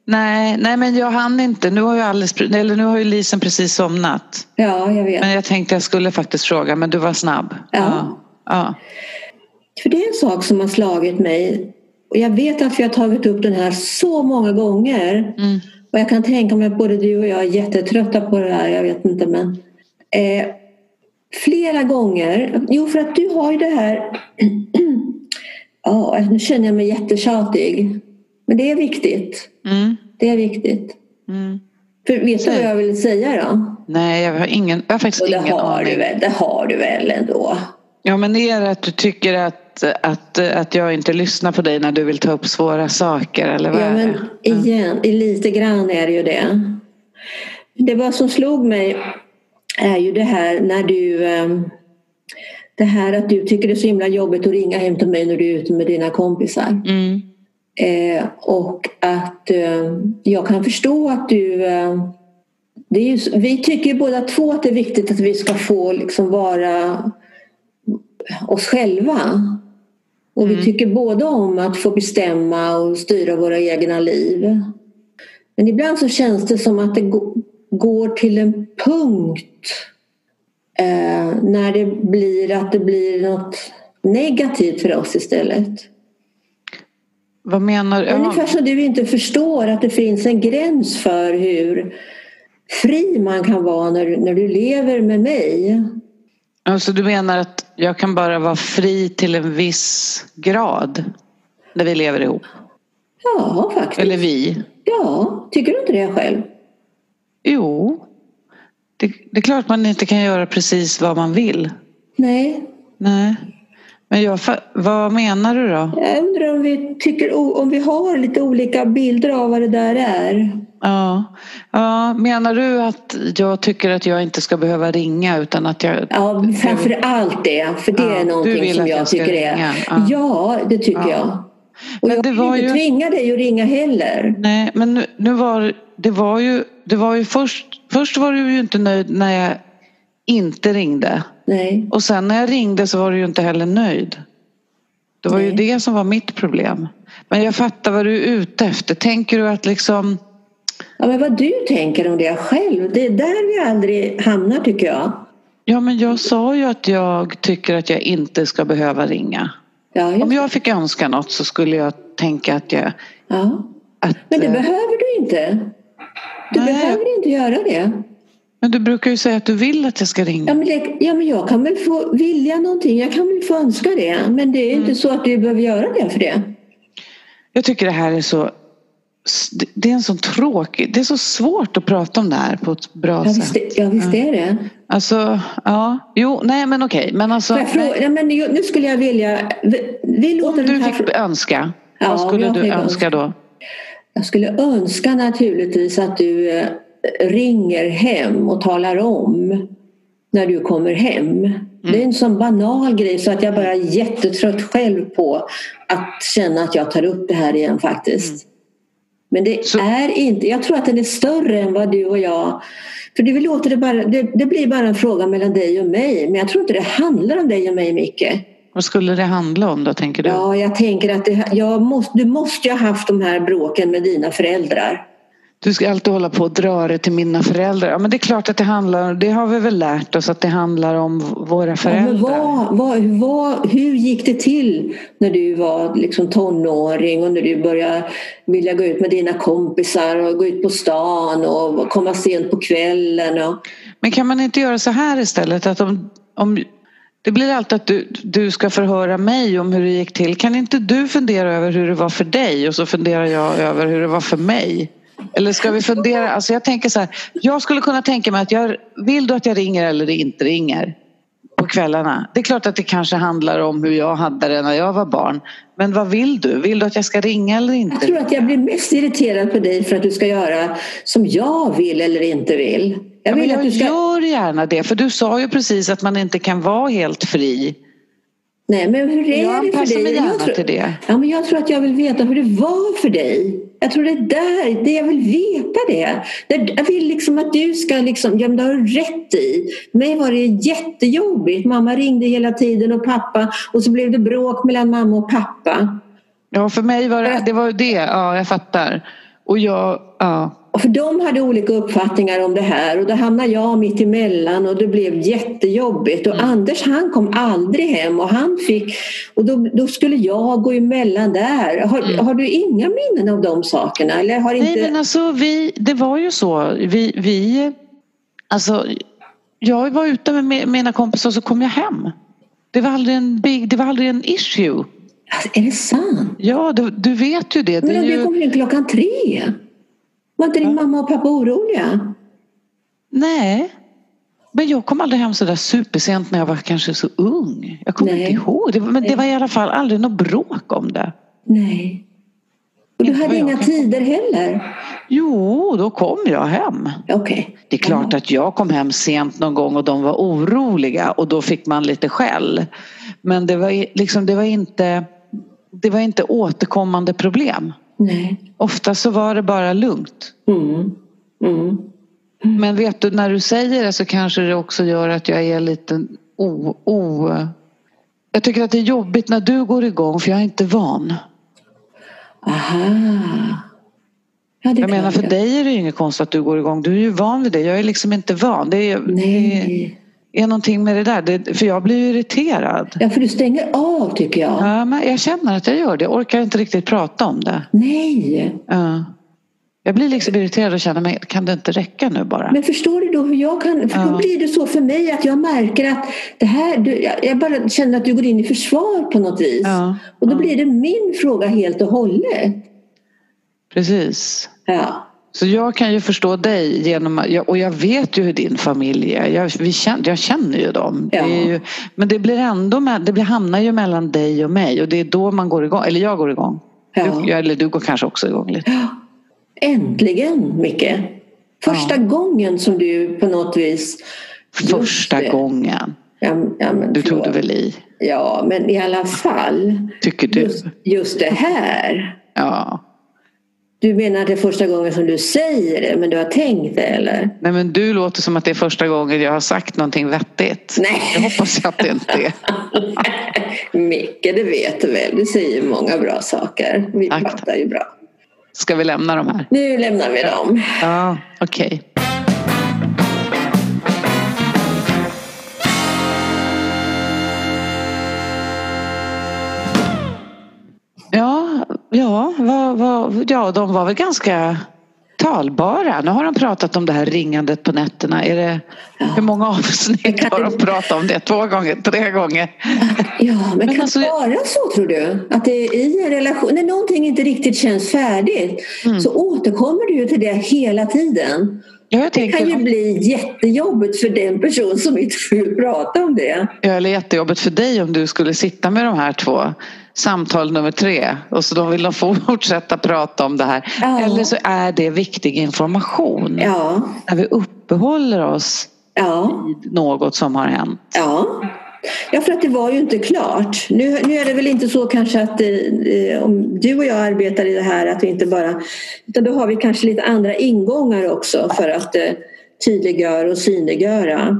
[SPEAKER 2] Nej, nej, men jag hann inte. Nu har ju, Alice, eller nu har ju Lisen precis somnat.
[SPEAKER 3] Ja, jag vet.
[SPEAKER 2] Men jag tänkte jag skulle faktiskt fråga, men du var snabb.
[SPEAKER 3] Ja.
[SPEAKER 2] ja.
[SPEAKER 3] För det är en sak som har slagit mig. Och jag vet att vi har tagit upp den här så många gånger.
[SPEAKER 2] Mm.
[SPEAKER 3] Och jag kan tänka mig att både du och jag är jättetrötta på det här. Jag vet inte men. Eh, flera gånger. Jo för att du har ju det här. Ja, nu känner jag mig jättetjatig. Men det är viktigt.
[SPEAKER 2] Mm.
[SPEAKER 3] Det är viktigt.
[SPEAKER 2] Mm.
[SPEAKER 3] För vet du vad jag vill säga då?
[SPEAKER 2] Nej, jag har, ingen, jag har faktiskt
[SPEAKER 3] Och det
[SPEAKER 2] ingen
[SPEAKER 3] har
[SPEAKER 2] aning.
[SPEAKER 3] du väl? Det har du väl ändå?
[SPEAKER 2] Ja, men är det att du tycker att, att, att jag inte lyssnar på dig när du vill ta upp svåra saker? Eller vad
[SPEAKER 3] Ja, men
[SPEAKER 2] det?
[SPEAKER 3] igen, lite grann är det ju det. Det var som slog mig är ju det här när du ehm, det här att du tycker det är så himla jobbigt att ringa hem till mig när du är ute med dina kompisar.
[SPEAKER 2] Mm.
[SPEAKER 3] Eh, och att eh, jag kan förstå att du eh, det är ju, vi tycker båda två att det är viktigt att vi ska få liksom vara oss själva. Och vi tycker båda om att få bestämma och styra våra egna liv. Men ibland så känns det som att det går till en punkt eh, när det blir att det blir något negativt för oss istället.
[SPEAKER 2] Vad menar du?
[SPEAKER 3] Ungefär som du inte förstår att det finns en gräns för hur fri man kan vara när, när du lever med mig.
[SPEAKER 2] Alltså, du menar att jag kan bara vara fri till en viss grad när vi lever ihop?
[SPEAKER 3] Ja, faktiskt.
[SPEAKER 2] Eller vi?
[SPEAKER 3] Ja, tycker du inte det själv?
[SPEAKER 2] Jo. Det, det är klart man inte kan göra precis vad man vill.
[SPEAKER 3] Nej.
[SPEAKER 2] Nej. Men jag, vad menar du då?
[SPEAKER 3] Jag undrar om vi, tycker, om vi har lite olika bilder av vad det där är.
[SPEAKER 2] Ja. ja. Menar du att jag tycker att jag inte ska behöva ringa utan att jag...
[SPEAKER 3] Ja, framför allt det. För det ja, är någonting som jag, jag tycker är... Ja. ja. det tycker ja. jag. Och men jag vill inte ju... tvinga dig att ringa heller.
[SPEAKER 2] Nej, men nu, nu var det var ju, det var ju först, först var du ju inte nöjd när jag inte ringde.
[SPEAKER 3] Nej.
[SPEAKER 2] Och sen när jag ringde så var du ju inte heller nöjd. Det var Nej. ju det som var mitt problem. Men jag fattar vad du är ute efter. Tänker du att liksom...
[SPEAKER 3] Ja, men vad du tänker om det själv, det är där vi aldrig hamnar tycker jag.
[SPEAKER 2] Ja, men jag sa ju att jag tycker att jag inte ska behöva ringa. Ja, om jag fick önska något så skulle jag tänka att jag...
[SPEAKER 3] Ja. Att, men det äh... behöver du inte. Du Nej. behöver inte göra det.
[SPEAKER 2] Men du brukar ju säga att du vill att jag ska ringa.
[SPEAKER 3] Ja men, det, ja, men jag kan väl få vilja någonting. Jag kan väl få önska det. Men det är mm. inte så att du behöver göra det för det.
[SPEAKER 2] Jag tycker det här är så det är en sån tråkig, det är så svårt att prata om det här på ett bra
[SPEAKER 3] ja,
[SPEAKER 2] sätt.
[SPEAKER 3] Visst, ja visst är det.
[SPEAKER 2] Alltså, ja, jo, nej men okej. Men alltså.
[SPEAKER 3] Fråga, nej, men nu skulle jag vilja. Vi
[SPEAKER 2] om du fick för... önska, ja, vad skulle du önska då?
[SPEAKER 3] Jag skulle önska naturligtvis att du eh, ringer hem och talar om när du kommer hem. Mm. Det är en sån banal grej så att jag bara är jättetrött själv på att känna att jag tar upp det här igen faktiskt. Mm. Men det så. är inte, jag tror att den är större än vad du och jag för det, låter det, bara, det, det, blir bara en fråga mellan dig och mig men jag tror inte det handlar om dig och mig Micke.
[SPEAKER 2] Vad skulle det handla om då tänker du?
[SPEAKER 3] Ja, jag tänker att det, jag måste, du måste ju ha haft de här bråken med dina föräldrar.
[SPEAKER 2] Du ska alltid hålla på och dra det till mina föräldrar. Ja, men det är klart att det handlar, det har vi väl lärt oss att det handlar om våra föräldrar.
[SPEAKER 3] Ja, vad, vad, vad, hur gick det till när du var liksom tonåring och när du började vilja gå ut med dina kompisar och gå ut på stan och komma sent på kvällen? Och...
[SPEAKER 2] Men kan man inte göra så här istället att om, om det blir alltid att du, du ska förhöra mig om hur det gick till. Kan inte du fundera över hur det var för dig och så funderar jag över hur det var för mig? Eller ska vi fundera? Alltså jag tänker så här, jag skulle kunna tänka mig att jag, vill du att jag ringer eller inte ringer på kvällarna? Det är klart att det kanske handlar om hur jag hade det när jag var barn. Men vad vill du? Vill du att jag ska ringa eller inte?
[SPEAKER 3] Jag tror att jag blir mest irriterad på dig för att du ska göra som jag vill eller inte vill.
[SPEAKER 2] Jag, vill ja, jag att du ska... gör gärna det för du sa ju precis att man inte kan vara helt fri.
[SPEAKER 3] Nej men hur är jag det för dig?
[SPEAKER 2] Mig gärna
[SPEAKER 3] jag tror,
[SPEAKER 2] till det.
[SPEAKER 3] Ja, men jag tror att jag vill veta hur det var för dig. Jag tror det är där, det jag vill veta det. Jag vill liksom att du ska liksom, ja men det har du rätt i. För mig var det jättejobbigt. Mamma ringde hela tiden och pappa och så blev det bråk mellan mamma och pappa.
[SPEAKER 2] Ja för mig var det, det var det, ja jag fattar. Och jag, ja.
[SPEAKER 3] Och för de hade olika uppfattningar om det här och då hamnade jag mitt emellan och det blev jättejobbigt. Och mm. Anders han kom aldrig hem och han fick och då, då skulle jag gå emellan där. Har, mm. har, du inga minnen av de sakerna? Eller har inte...
[SPEAKER 2] Nej men alltså vi, det var ju så. Vi, vi alltså jag var ute med mina kompisar och så kom jag hem. Det var aldrig en, big, det var aldrig en issue.
[SPEAKER 3] Alltså, är det sant?
[SPEAKER 2] Ja, du, du vet ju det.
[SPEAKER 3] Men
[SPEAKER 2] det
[SPEAKER 3] om ju... kommer in klockan tre? Var inte din mamma och pappa oroliga?
[SPEAKER 2] Nej. Men jag kom aldrig hem så där supersent när jag var kanske så ung. Jag kommer inte ihåg. Det, men det var i alla fall aldrig något bråk om det.
[SPEAKER 3] Nej. Och du hade inga tider heller?
[SPEAKER 2] Jo, då kom jag hem.
[SPEAKER 3] Okay.
[SPEAKER 2] Det är klart att jag kom hem sent någon gång och de var oroliga och då fick man lite skäll. Men det var, liksom, det var, inte, det var inte återkommande problem.
[SPEAKER 3] Nej.
[SPEAKER 2] Ofta så var det bara lugnt.
[SPEAKER 3] Mm. Mm.
[SPEAKER 2] Men vet du, när du säger det så kanske det också gör att jag är lite o... o jag tycker att det är jobbigt när du går igång för jag är inte van.
[SPEAKER 3] Aha.
[SPEAKER 2] Ja, jag menar för jag. dig är det ju inget konstigt att du går igång. Du är ju van vid det. Jag är liksom inte van. Det är,
[SPEAKER 3] Nej.
[SPEAKER 2] Är någonting med det där. Det, för jag blir irriterad.
[SPEAKER 3] Ja, för du stänger av tycker jag.
[SPEAKER 2] Ja, men jag känner att jag gör det. Jag orkar inte riktigt prata om det.
[SPEAKER 3] Nej.
[SPEAKER 2] Ja. Jag blir liksom irriterad och känner, men kan det inte räcka nu bara?
[SPEAKER 3] Men förstår du då hur jag kan, för ja. då blir det så för mig att jag märker att det här, du, jag bara känner att du går in i försvar på något vis.
[SPEAKER 2] Ja.
[SPEAKER 3] Och då blir det min fråga helt och hållet.
[SPEAKER 2] Precis.
[SPEAKER 3] Ja.
[SPEAKER 2] Så jag kan ju förstå dig genom och jag vet ju hur din familj är. Jag, vi känner, jag känner ju dem.
[SPEAKER 3] Ja.
[SPEAKER 2] Det ju, men det blir ändå med, det blir, hamnar ju mellan dig och mig och det är då man går igång. Eller jag går igång.
[SPEAKER 3] Ja.
[SPEAKER 2] Du, eller du går kanske också igång lite.
[SPEAKER 3] Äntligen, Micke! Första
[SPEAKER 2] Ja.
[SPEAKER 3] gången som du på något vis...
[SPEAKER 2] Första
[SPEAKER 3] det.
[SPEAKER 2] gången.
[SPEAKER 3] Ja, ja, men
[SPEAKER 2] Du tog det väl i?
[SPEAKER 3] Ja, men i alla fall.
[SPEAKER 2] Tycker du?
[SPEAKER 3] Just, just det här.
[SPEAKER 2] Ja.
[SPEAKER 3] Du menar att det är första gången som du säger det, men du har tänkt det eller?
[SPEAKER 2] Nej men du låter som att det är första gången jag har sagt någonting vettigt.
[SPEAKER 3] Nej.
[SPEAKER 2] Jag hoppas att det inte är.
[SPEAKER 3] Micke, det vet du väl. Du säger många bra saker. Vi
[SPEAKER 2] Tack.
[SPEAKER 3] pratar ju bra.
[SPEAKER 2] Ska vi lämna de här?
[SPEAKER 3] Nu lämnar vi dem.
[SPEAKER 2] Ja, okej. Ja, ja, vad, vad, ja, de var väl ganska talbara. Nu har de pratat om det här ringandet på nätterna. Är det, Hur många avsnitt har de pratat om det? Två gånger? Tre gånger?
[SPEAKER 3] Ja, men,
[SPEAKER 2] Men
[SPEAKER 3] kan
[SPEAKER 2] alltså-
[SPEAKER 3] det vara så tror du? Att det är i en relation, när någonting inte riktigt känns färdigt
[SPEAKER 2] Mm.
[SPEAKER 3] så återkommer du ju till det hela tiden. Det
[SPEAKER 2] tänker,
[SPEAKER 3] kan ju bli jättejobbigt för den person som inte vill prata om det.
[SPEAKER 2] Ja, eller jättejobbigt för dig om du skulle sitta med de här två. Samtal nummer tre och så då vill de fortsätta prata om det här.
[SPEAKER 3] Ja.
[SPEAKER 2] Eller så är det viktig information.
[SPEAKER 3] Ja,
[SPEAKER 2] När vi uppehåller oss
[SPEAKER 3] ja,
[SPEAKER 2] vid något som har hänt.
[SPEAKER 3] ja. Ja, för att det var ju inte klart. Nu, nu är det väl inte så kanske att eh, om du och jag arbetar i det här att vi inte bara... Utan då har vi kanske lite andra ingångar också för att eh, tydliggöra och synliggöra.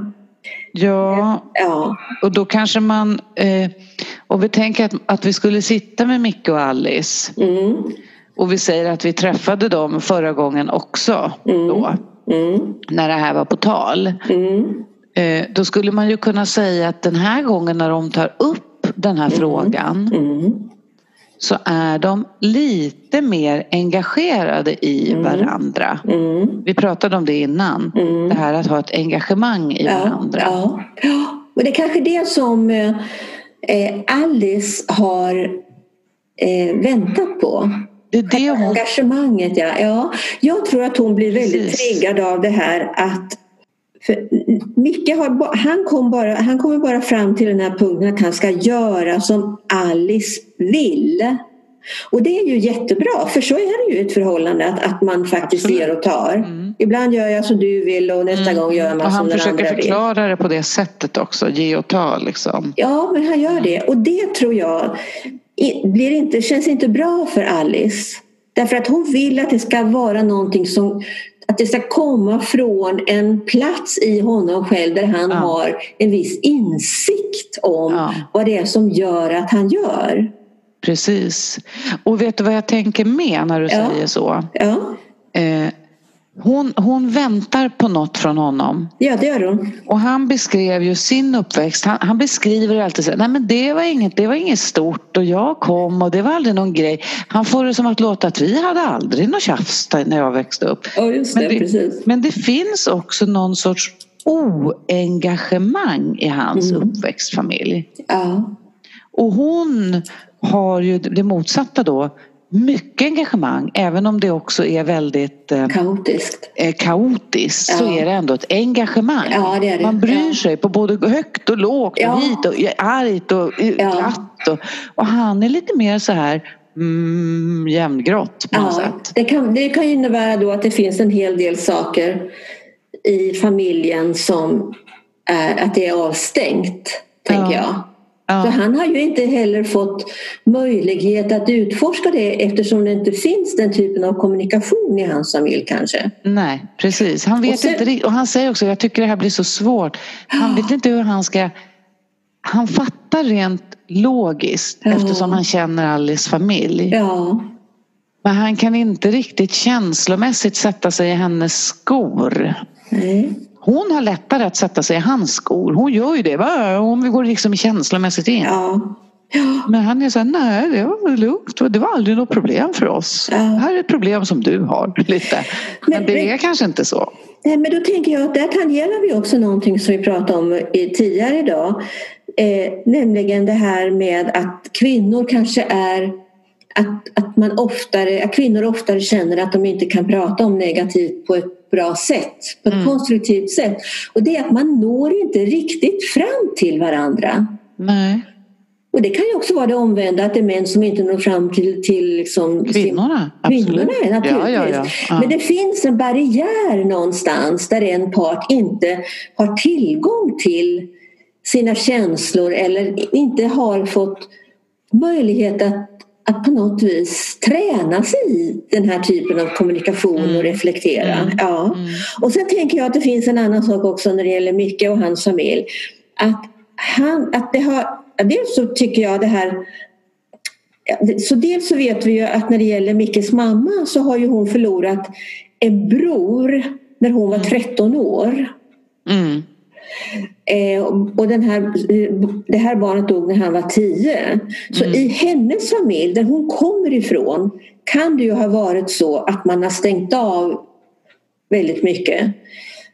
[SPEAKER 2] Ja,
[SPEAKER 3] Ja,
[SPEAKER 2] och då kanske man... Eh, och vi tänker att, att vi skulle sitta med Micke och Alice
[SPEAKER 3] mm,
[SPEAKER 2] och vi säger att vi träffade dem förra gången också då,
[SPEAKER 3] mm,
[SPEAKER 2] när det här var på tal.
[SPEAKER 3] Mm,
[SPEAKER 2] Eh, då skulle man ju kunna säga att den här gången när de tar upp den här frågan
[SPEAKER 3] mm.
[SPEAKER 2] så är de lite mer engagerade i varandra.
[SPEAKER 3] Mm.
[SPEAKER 2] Vi pratade om det innan. Det här att ha ett engagemang i
[SPEAKER 3] Ja,
[SPEAKER 2] varandra.
[SPEAKER 3] ja. Och det är kanske det som eh, eh, Alice har väntat på.
[SPEAKER 2] Det är det hon...
[SPEAKER 3] Engagemanget, ja. ja. Jag tror att hon blir väldigt
[SPEAKER 2] Precis.
[SPEAKER 3] triggad av det här att för Micke har, han, kom bara, han kommer bara fram till den här punkten att han ska göra som Alice vill. Och det är ju jättebra, för så är det ju i ett förhållande att, att man faktiskt
[SPEAKER 2] Absolut.
[SPEAKER 3] ger och tar. Ibland gör jag som du vill och nästa gång gör man
[SPEAKER 2] Och
[SPEAKER 3] som
[SPEAKER 2] han
[SPEAKER 3] den
[SPEAKER 2] försöker
[SPEAKER 3] andra vill.
[SPEAKER 2] förklara det på det sättet också. Ge och ta liksom.
[SPEAKER 3] Ja, men han gör det. Och det tror jag blir inte, känns inte bra för Alice. Därför att hon vill att det ska vara någonting som att det ska komma från en plats i honom själv där han
[SPEAKER 2] Ja.
[SPEAKER 3] har en viss insikt om
[SPEAKER 2] Ja.
[SPEAKER 3] vad det är som gör att han gör.
[SPEAKER 2] Precis. Och vet du vad jag tänker med när du
[SPEAKER 3] Ja.
[SPEAKER 2] säger så?
[SPEAKER 3] Ja,
[SPEAKER 2] Eh, hon, hon väntar på något från honom.
[SPEAKER 3] ja det gör hon.
[SPEAKER 2] Och han beskrev ju sin uppväxt. Han, han beskriver det alltid så nej men det var, inget, det var inget stort och jag kom och det var aldrig någon grej. Han får det som att låta att vi hade aldrig något tjafs när jag växte upp.
[SPEAKER 3] Ja, just
[SPEAKER 2] Men
[SPEAKER 3] det,
[SPEAKER 2] det,
[SPEAKER 3] precis.
[SPEAKER 2] men det finns också någon sorts oengagemang i hans
[SPEAKER 3] Mm.
[SPEAKER 2] uppväxtfamilj.
[SPEAKER 3] Ja,
[SPEAKER 2] Och hon har ju det motsatta då. Mycket engagemang även om det också är väldigt eh,
[SPEAKER 3] kaotiskt.
[SPEAKER 2] eh, kaotiskt så
[SPEAKER 3] Ja.
[SPEAKER 2] är det ändå ett engagemang.
[SPEAKER 3] Ja, det det.
[SPEAKER 2] Man bryr sig på både högt och lågt och
[SPEAKER 3] Ja.
[SPEAKER 2] hit och argt och glatt. Och, och han är lite mer så här mm, jämngrått på något sätt.
[SPEAKER 3] det, kan, det kan innebära då att det finns en hel del saker i familjen som är att det är avstängt, tänker
[SPEAKER 2] Ja.
[SPEAKER 3] jag.
[SPEAKER 2] Ja.
[SPEAKER 3] Så han har ju inte heller fått möjlighet att utforska det eftersom det inte finns den typen av kommunikation i hans familj kanske.
[SPEAKER 2] Nej, precis. Han vet
[SPEAKER 3] Och sen-
[SPEAKER 2] inte. Och han säger också, jag tycker det här blir så svårt. Han vet inte hur han ska... Han fattar rent logiskt
[SPEAKER 3] Ja.
[SPEAKER 2] eftersom han känner Alice familj.
[SPEAKER 3] Ja,
[SPEAKER 2] Men han kan inte riktigt känslomässigt sätta sig i hennes skor.
[SPEAKER 3] nej.
[SPEAKER 2] Hon har lättare att sätta sig i hans skor. Hon gör ju det. Va? Hon går liksom känslomässigt in.
[SPEAKER 3] Ja. Ja.
[SPEAKER 2] Men han är så här, nej det var lugnt. Det var aldrig något problem för oss.
[SPEAKER 3] Ja.
[SPEAKER 2] Det här är ett problem som du har lite. Men,
[SPEAKER 3] Men-
[SPEAKER 2] det
[SPEAKER 3] men-
[SPEAKER 2] är kanske inte så.
[SPEAKER 3] Nej, men då tänker jag att där tangerar vi också någonting som vi pratade om i, tidigare idag. Eh, nämligen det här med att kvinnor kanske är att, att, man oftare, att kvinnor oftare känner att de inte kan prata om negativt på ett bra sätt, på ett mm. konstruktivt sätt. Och det är att man når inte riktigt fram till varandra.
[SPEAKER 2] Nej.
[SPEAKER 3] Och det kan ju också vara det omvända, att det är män som inte når fram till, till liksom
[SPEAKER 2] kvinnorna.
[SPEAKER 3] Sin, kvinnorna naturligtvis. Ja, ja, ja. Men det finns en barriär någonstans där en part inte har tillgång till sina känslor eller inte har fått möjlighet att, att på något vis träna sig i den här typen av kommunikation och mm. reflektera. Mm. Ja. Mm. Och sen tänker jag att det finns en annan sak också när det gäller Micke och hans familj. Att, han, att det har, dels så tycker jag det här så dels så vet vi ju att när det gäller Mickes mamma så har ju hon förlorat en bror när hon var 13 mm. år. Mm. Eh, och den här, det här barnet dog när han var tio. Så mm. i hennes familj, där hon kommer ifrån, kan det ju ha varit så att man har stängt av väldigt mycket.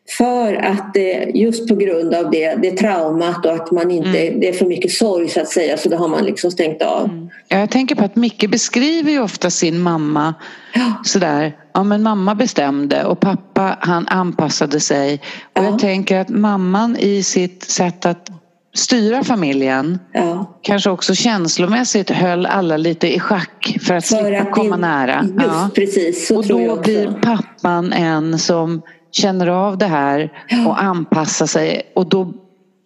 [SPEAKER 3] För att det, just på grund av det, det traumat och att man inte, mm. det är för mycket sorg så att säga så då har man liksom stängt av. Mm.
[SPEAKER 2] Jag tänker på att Micke beskriver ju ofta sin mamma ja. sådär ja men mamma bestämde och pappa han anpassade sig. Och ja. jag tänker att mamman i sitt sätt att styra familjen ja. kanske också känslomässigt höll alla lite i schack för att för slippa att komma det, nära.
[SPEAKER 3] Just ja. precis, så
[SPEAKER 2] och då blir pappan en som känner av det här och anpassar sig och då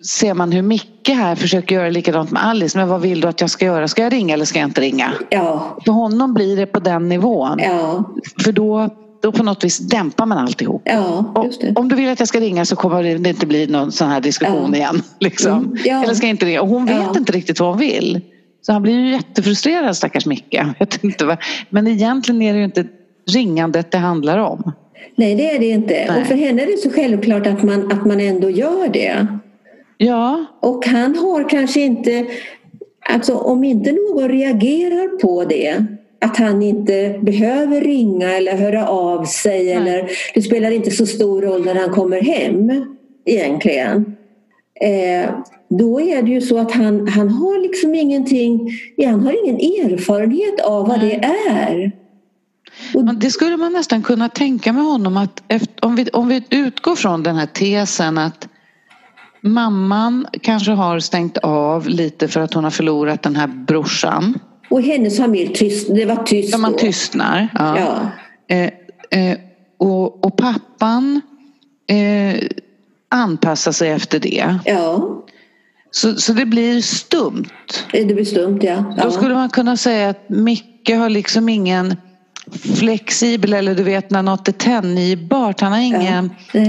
[SPEAKER 2] ser man hur Micke här försöker göra likadant med Alice. Men vad vill du att jag ska göra? Ska jag ringa eller ska jag inte ringa?
[SPEAKER 3] Ja.
[SPEAKER 2] För honom blir det på den nivån.
[SPEAKER 3] Ja.
[SPEAKER 2] För då, då på något vis dämpar man alltihop.
[SPEAKER 3] Ja, just det.
[SPEAKER 2] Om du vill att jag ska ringa så kommer det inte bli någon sån här diskussion ja. igen. Liksom. Mm, ja. Eller ska jag inte ringa? Och hon vet inte riktigt vad hon vill. Så han blir ju jättefrustrerad stackars Micke. Jag vet inte vad. Men egentligen är det ju inte ringandet det handlar om.
[SPEAKER 3] Nej det är det inte. Nej. Och för henne är det så självklart att man, att man ändå gör det.
[SPEAKER 2] Ja.
[SPEAKER 3] Och han har kanske inte, alltså om inte någon reagerar på det att han inte behöver ringa eller höra av sig Nej. eller det spelar inte så stor roll när han kommer hem egentligen. Eh, då är det ju så att han, han har liksom ingenting, han har ingen erfarenhet av vad Nej. det är.
[SPEAKER 2] Det skulle man nästan kunna tänka med honom att efter, om, vi, om vi utgår från den här tesen att Mamman kanske har stängt av lite för att hon har förlorat den här brorsan.
[SPEAKER 3] Och hennes familj, tyst, det var tyst
[SPEAKER 2] då. man tystnar. Ja.
[SPEAKER 3] ja.
[SPEAKER 2] Eh, eh, och, och, pappan eh, anpassar sig efter det.
[SPEAKER 3] Ja.
[SPEAKER 2] Så, så det blir stumt.
[SPEAKER 3] Det blir stumt, ja. ja.
[SPEAKER 2] Då skulle man kunna säga att Micke har liksom ingen flexibel eller du vet när något är tänjbart. Han har ingen...
[SPEAKER 3] Ja.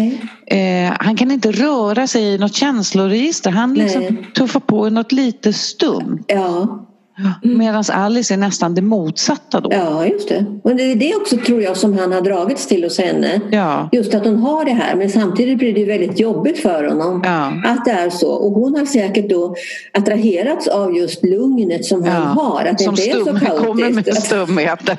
[SPEAKER 2] Eh, han kan inte röra sig i något känsloregister. Han liksom tuffar på något lite stumt.
[SPEAKER 3] Ja.
[SPEAKER 2] Mm. Medan Alice är nästan det motsatta då.
[SPEAKER 3] Ja, just det. Och det är det också tror jag som han har dragits till hos henne.
[SPEAKER 2] Ja.
[SPEAKER 3] Just att hon har det här men samtidigt blir det väldigt jobbigt för honom
[SPEAKER 2] ja.
[SPEAKER 3] att det är så. Och hon har säkert då attraherats av just lugnet som ja. han har. Att
[SPEAKER 2] som
[SPEAKER 3] det inte
[SPEAKER 2] stum, är så kaotiskt. kommer med stumheten.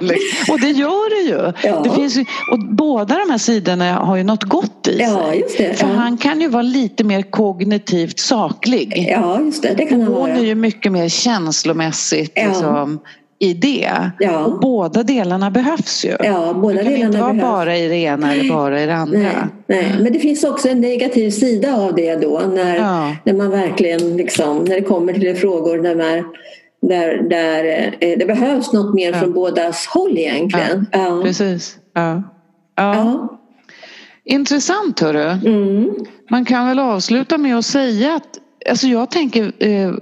[SPEAKER 2] Och det gör det ju.
[SPEAKER 3] Ja.
[SPEAKER 2] Det finns ju. Och båda de här sidorna har ju något gott i sig.
[SPEAKER 3] Ja, just det.
[SPEAKER 2] För han kan ju vara lite mer kognitivt saklig.
[SPEAKER 3] Ja, just det. det kan han
[SPEAKER 2] hon
[SPEAKER 3] vara.
[SPEAKER 2] är ju mycket mer känslomässig mässigt
[SPEAKER 3] ja.
[SPEAKER 2] liksom, i det.
[SPEAKER 3] Ja.
[SPEAKER 2] Och båda delarna behövs ju.
[SPEAKER 3] Ja, båda
[SPEAKER 2] det kan
[SPEAKER 3] delarna
[SPEAKER 2] inte vara
[SPEAKER 3] behövs.
[SPEAKER 2] bara i det ena eller bara i det andra.
[SPEAKER 3] Nej, nej. Men det finns också en negativ sida av det då när,
[SPEAKER 2] ja.
[SPEAKER 3] när man verkligen liksom, när det kommer till frågor där, man, där, där eh, det behövs något mer från bådas håll egentligen.
[SPEAKER 2] Ja, Precis. Ja. Ja. Intressant hörru.
[SPEAKER 3] Mm.
[SPEAKER 2] Man kan väl avsluta med att säga att alltså jag tänker eh,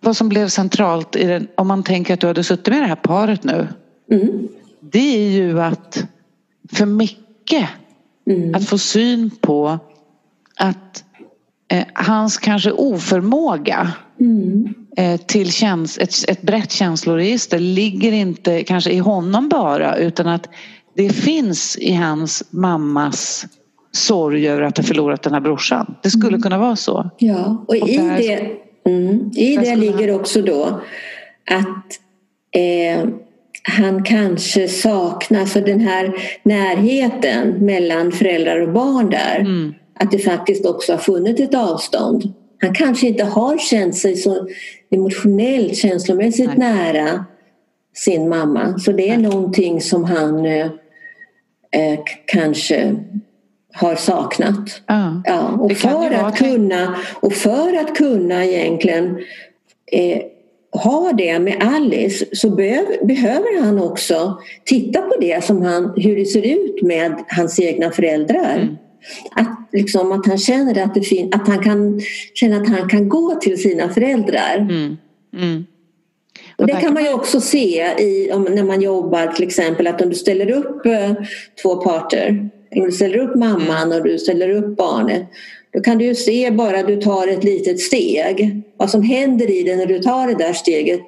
[SPEAKER 2] vad som blev centralt i den, om man tänker att du hade suttit med det här paret nu.
[SPEAKER 3] Mm.
[SPEAKER 2] Det är ju att för Micke
[SPEAKER 3] mm.
[SPEAKER 2] att få syn på att eh, hans kanske oförmåga
[SPEAKER 3] mm.
[SPEAKER 2] eh, till käns ett, ett brett känsloregister ligger inte kanske i honom bara utan att det finns i hans mammas sorg över att ha förlorat den här brorsan. Det skulle
[SPEAKER 3] mm.
[SPEAKER 2] kunna vara så.
[SPEAKER 3] Ja, och, och i där... det Mm. I det ligger också då att eh, han kanske saknar, så den här närheten mellan föräldrar och barn där,
[SPEAKER 2] mm.
[SPEAKER 3] att det faktiskt också har funnits ett avstånd. Han kanske inte har känt sig så emotionellt, känslomässigt
[SPEAKER 2] Nej.
[SPEAKER 3] nära sin mamma. Så det är någonting som han eh kanske har saknat.
[SPEAKER 2] Ja.
[SPEAKER 3] Ja, och, för att kunna, och för att kunna egentligen eh, ha det med Alice så behöver, behöver han också titta på det som han, hur det ser ut med hans egna föräldrar. Mm. Att, liksom, att han känner att, det fin- att han kan känna att han kan gå till sina föräldrar. Mm. Mm. Och det kan man ju också se i, om, när man jobbar till exempel att om du ställer upp eh, två parter, om du ställer upp mamman och du ställer upp barnet då kan du ju se bara du tar ett litet steg vad som händer i dig när du tar det där steget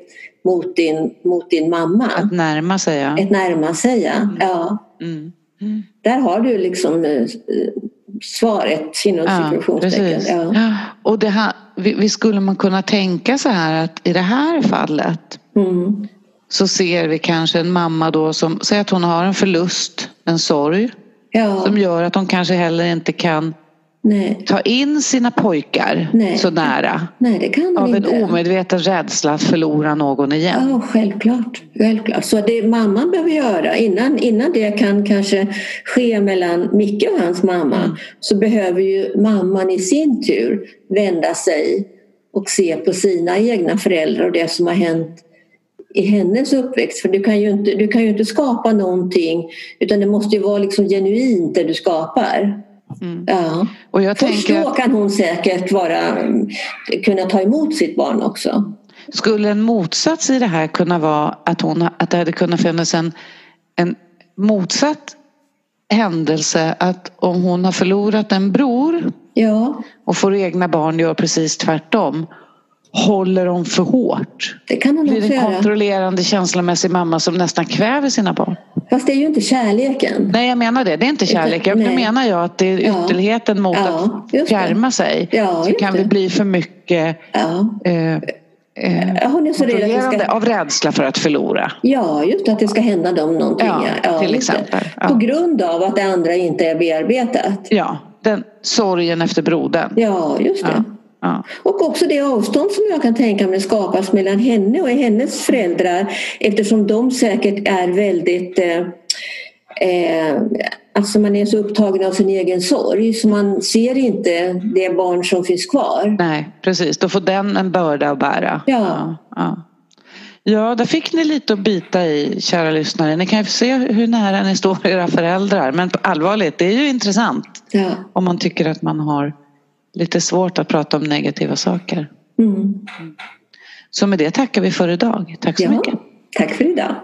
[SPEAKER 3] mot din, mot din mamma.
[SPEAKER 2] Att närma sig ja.
[SPEAKER 3] Ett närma sig ja. Mm. ja. Mm. Mm. Där har du liksom eh, svaret inom ja, situationstecken.
[SPEAKER 2] Ja. Och det här, vi, skulle man kunna tänka så här att i det här fallet mm. så ser vi kanske en mamma då som säger att hon har en förlust, en sorg ja. som gör att hon kanske heller inte kan Nej. ta in sina pojkar Nej. så nära.
[SPEAKER 3] Nej, det kan
[SPEAKER 2] av
[SPEAKER 3] inte.
[SPEAKER 2] en omedveten rädsla att förlora någon igen.
[SPEAKER 3] Ja, självklart. självklart. Så det mamman behöver göra innan, innan det kan kanske ske mellan Micke och hans mamma mm. så behöver ju mamman i sin tur vända sig och se på sina egna föräldrar och det som har hänt i hennes uppväxt. För du kan ju inte, du kan ju inte skapa någonting utan det måste ju vara liksom genuint det du skapar. Mm. Ja. Och jag Först då kan hon säkert vara, kunna ta emot sitt barn också.
[SPEAKER 2] Skulle en motsats i det här kunna vara att, hon, att det hade kunnat finnas en, en motsatt händelse att om hon har förlorat en bror
[SPEAKER 3] ja.
[SPEAKER 2] och får egna barn gör precis tvärtom håller de för hårt.
[SPEAKER 3] Det kan hon
[SPEAKER 2] Blir en kontrollerande känslomässig mamma som nästan kväver sina barn.
[SPEAKER 3] Fast det är ju inte kärleken.
[SPEAKER 2] Nej jag menar det, det är inte kärlek. Utan, Då menar jag att det är ytterligheten ja. mot ja, att fjärma sig. Ja, så kan det bli för mycket ja. eh,
[SPEAKER 3] Eh, hon är så rädd
[SPEAKER 2] ska... Av rädsla för att förlora?
[SPEAKER 3] Ja, just att det ska hända dem någonting. Ja,
[SPEAKER 2] ja till exempel.
[SPEAKER 3] På grund av att det andra inte är bearbetat.
[SPEAKER 2] Ja, den sorgen efter brodern.
[SPEAKER 3] Ja, just det. Ja. Och också det avstånd som jag kan tänka mig skapas mellan henne och hennes föräldrar eftersom de säkert är väldigt eh, eh, Alltså man är så upptagen av sin egen sorg så man ser inte det barn som finns kvar.
[SPEAKER 2] Nej, precis. Då får den en börda att bära.
[SPEAKER 3] Ja. ja,
[SPEAKER 2] ja. Ja, där fick ni lite att bita i, kära lyssnare. Ni kan ju se hur nära ni står era föräldrar. Men allvarligt, det är ju intressant.
[SPEAKER 3] Ja.
[SPEAKER 2] Om man tycker att man har lite svårt att prata om negativa saker.
[SPEAKER 3] Mm.
[SPEAKER 2] Så med det tackar vi för idag. Tack så
[SPEAKER 3] ja,
[SPEAKER 2] mycket.
[SPEAKER 3] Tack för idag.